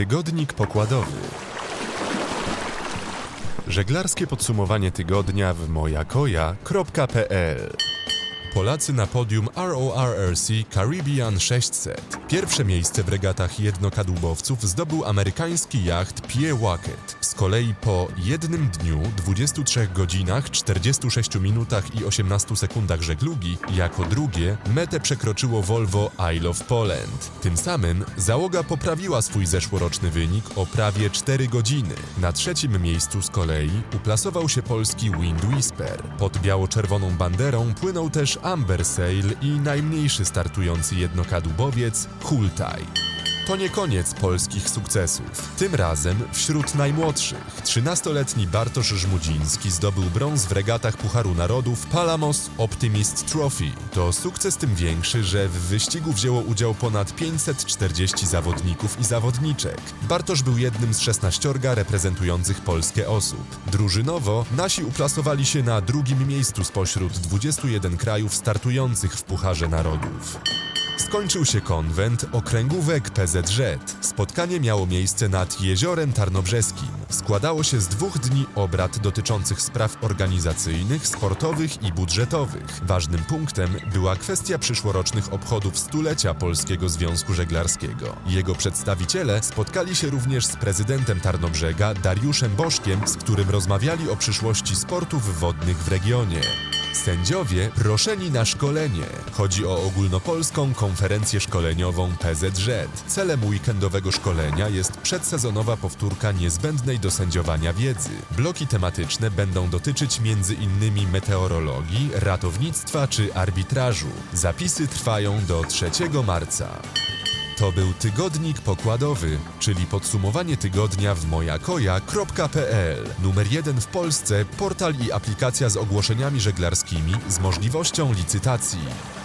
Tygodnik pokładowy. Żeglarskie podsumowanie tygodnia w mojakoja.pl Polacy na podium RORRC Caribbean 600. Pierwsze miejsce w regatach jednokadłubowców zdobył amerykański jacht Pierre Wacket. Z kolei po jednym dniu, 23 godzinach, 46 minutach i 18 sekundach żeglugi, jako drugie metę przekroczyło Volvo Isle of Poland. Tym samym załoga poprawiła swój zeszłoroczny wynik o prawie 4 godziny. Na trzecim miejscu z kolei uplasował się polski Wind Whisper. Pod biało-czerwoną banderą płynął też Amber Sail i najmniejszy startujący jednokadłubowiec Hultaj. To nie koniec polskich sukcesów. Tym razem wśród najmłodszych 13-letni Bartosz Żmudziński zdobył brąz w regatach Pucharu Narodów Palamos Optimist Trophy. To sukces tym większy, że w wyścigu wzięło udział ponad 540 zawodników i zawodniczek. Bartosz był jednym z 16 reprezentujących Polskę osób. Drużynowo nasi uplasowali się na drugim miejscu spośród 21 krajów startujących w Pucharze Narodów. Skończył się konwent okręgówek PZZ. Spotkanie miało miejsce nad Jeziorem Tarnobrzeskim. Składało się z dwóch dni obrad dotyczących spraw organizacyjnych, sportowych i budżetowych. Ważnym punktem była kwestia przyszłorocznych obchodów stulecia Polskiego Związku Żeglarskiego. Jego przedstawiciele spotkali się również z prezydentem Tarnobrzega Dariuszem Bożkiem, z którym rozmawiali o przyszłości sportów wodnych w regionie. Sędziowie proszeni na szkolenie. Chodzi o ogólnopolską konferencję szkoleniową PZZ. Celem weekendowego szkolenia jest przedsezonowa powtórka niezbędnej do sędziowania wiedzy. Bloki tematyczne będą dotyczyć m.in. meteorologii, ratownictwa czy arbitrażu. Zapisy trwają do 3 marca. To był tygodnik pokładowy, czyli podsumowanie tygodnia w mojakoja.pl. Numer jeden w Polsce, portal i aplikacja z ogłoszeniami żeglarskimi z możliwością licytacji.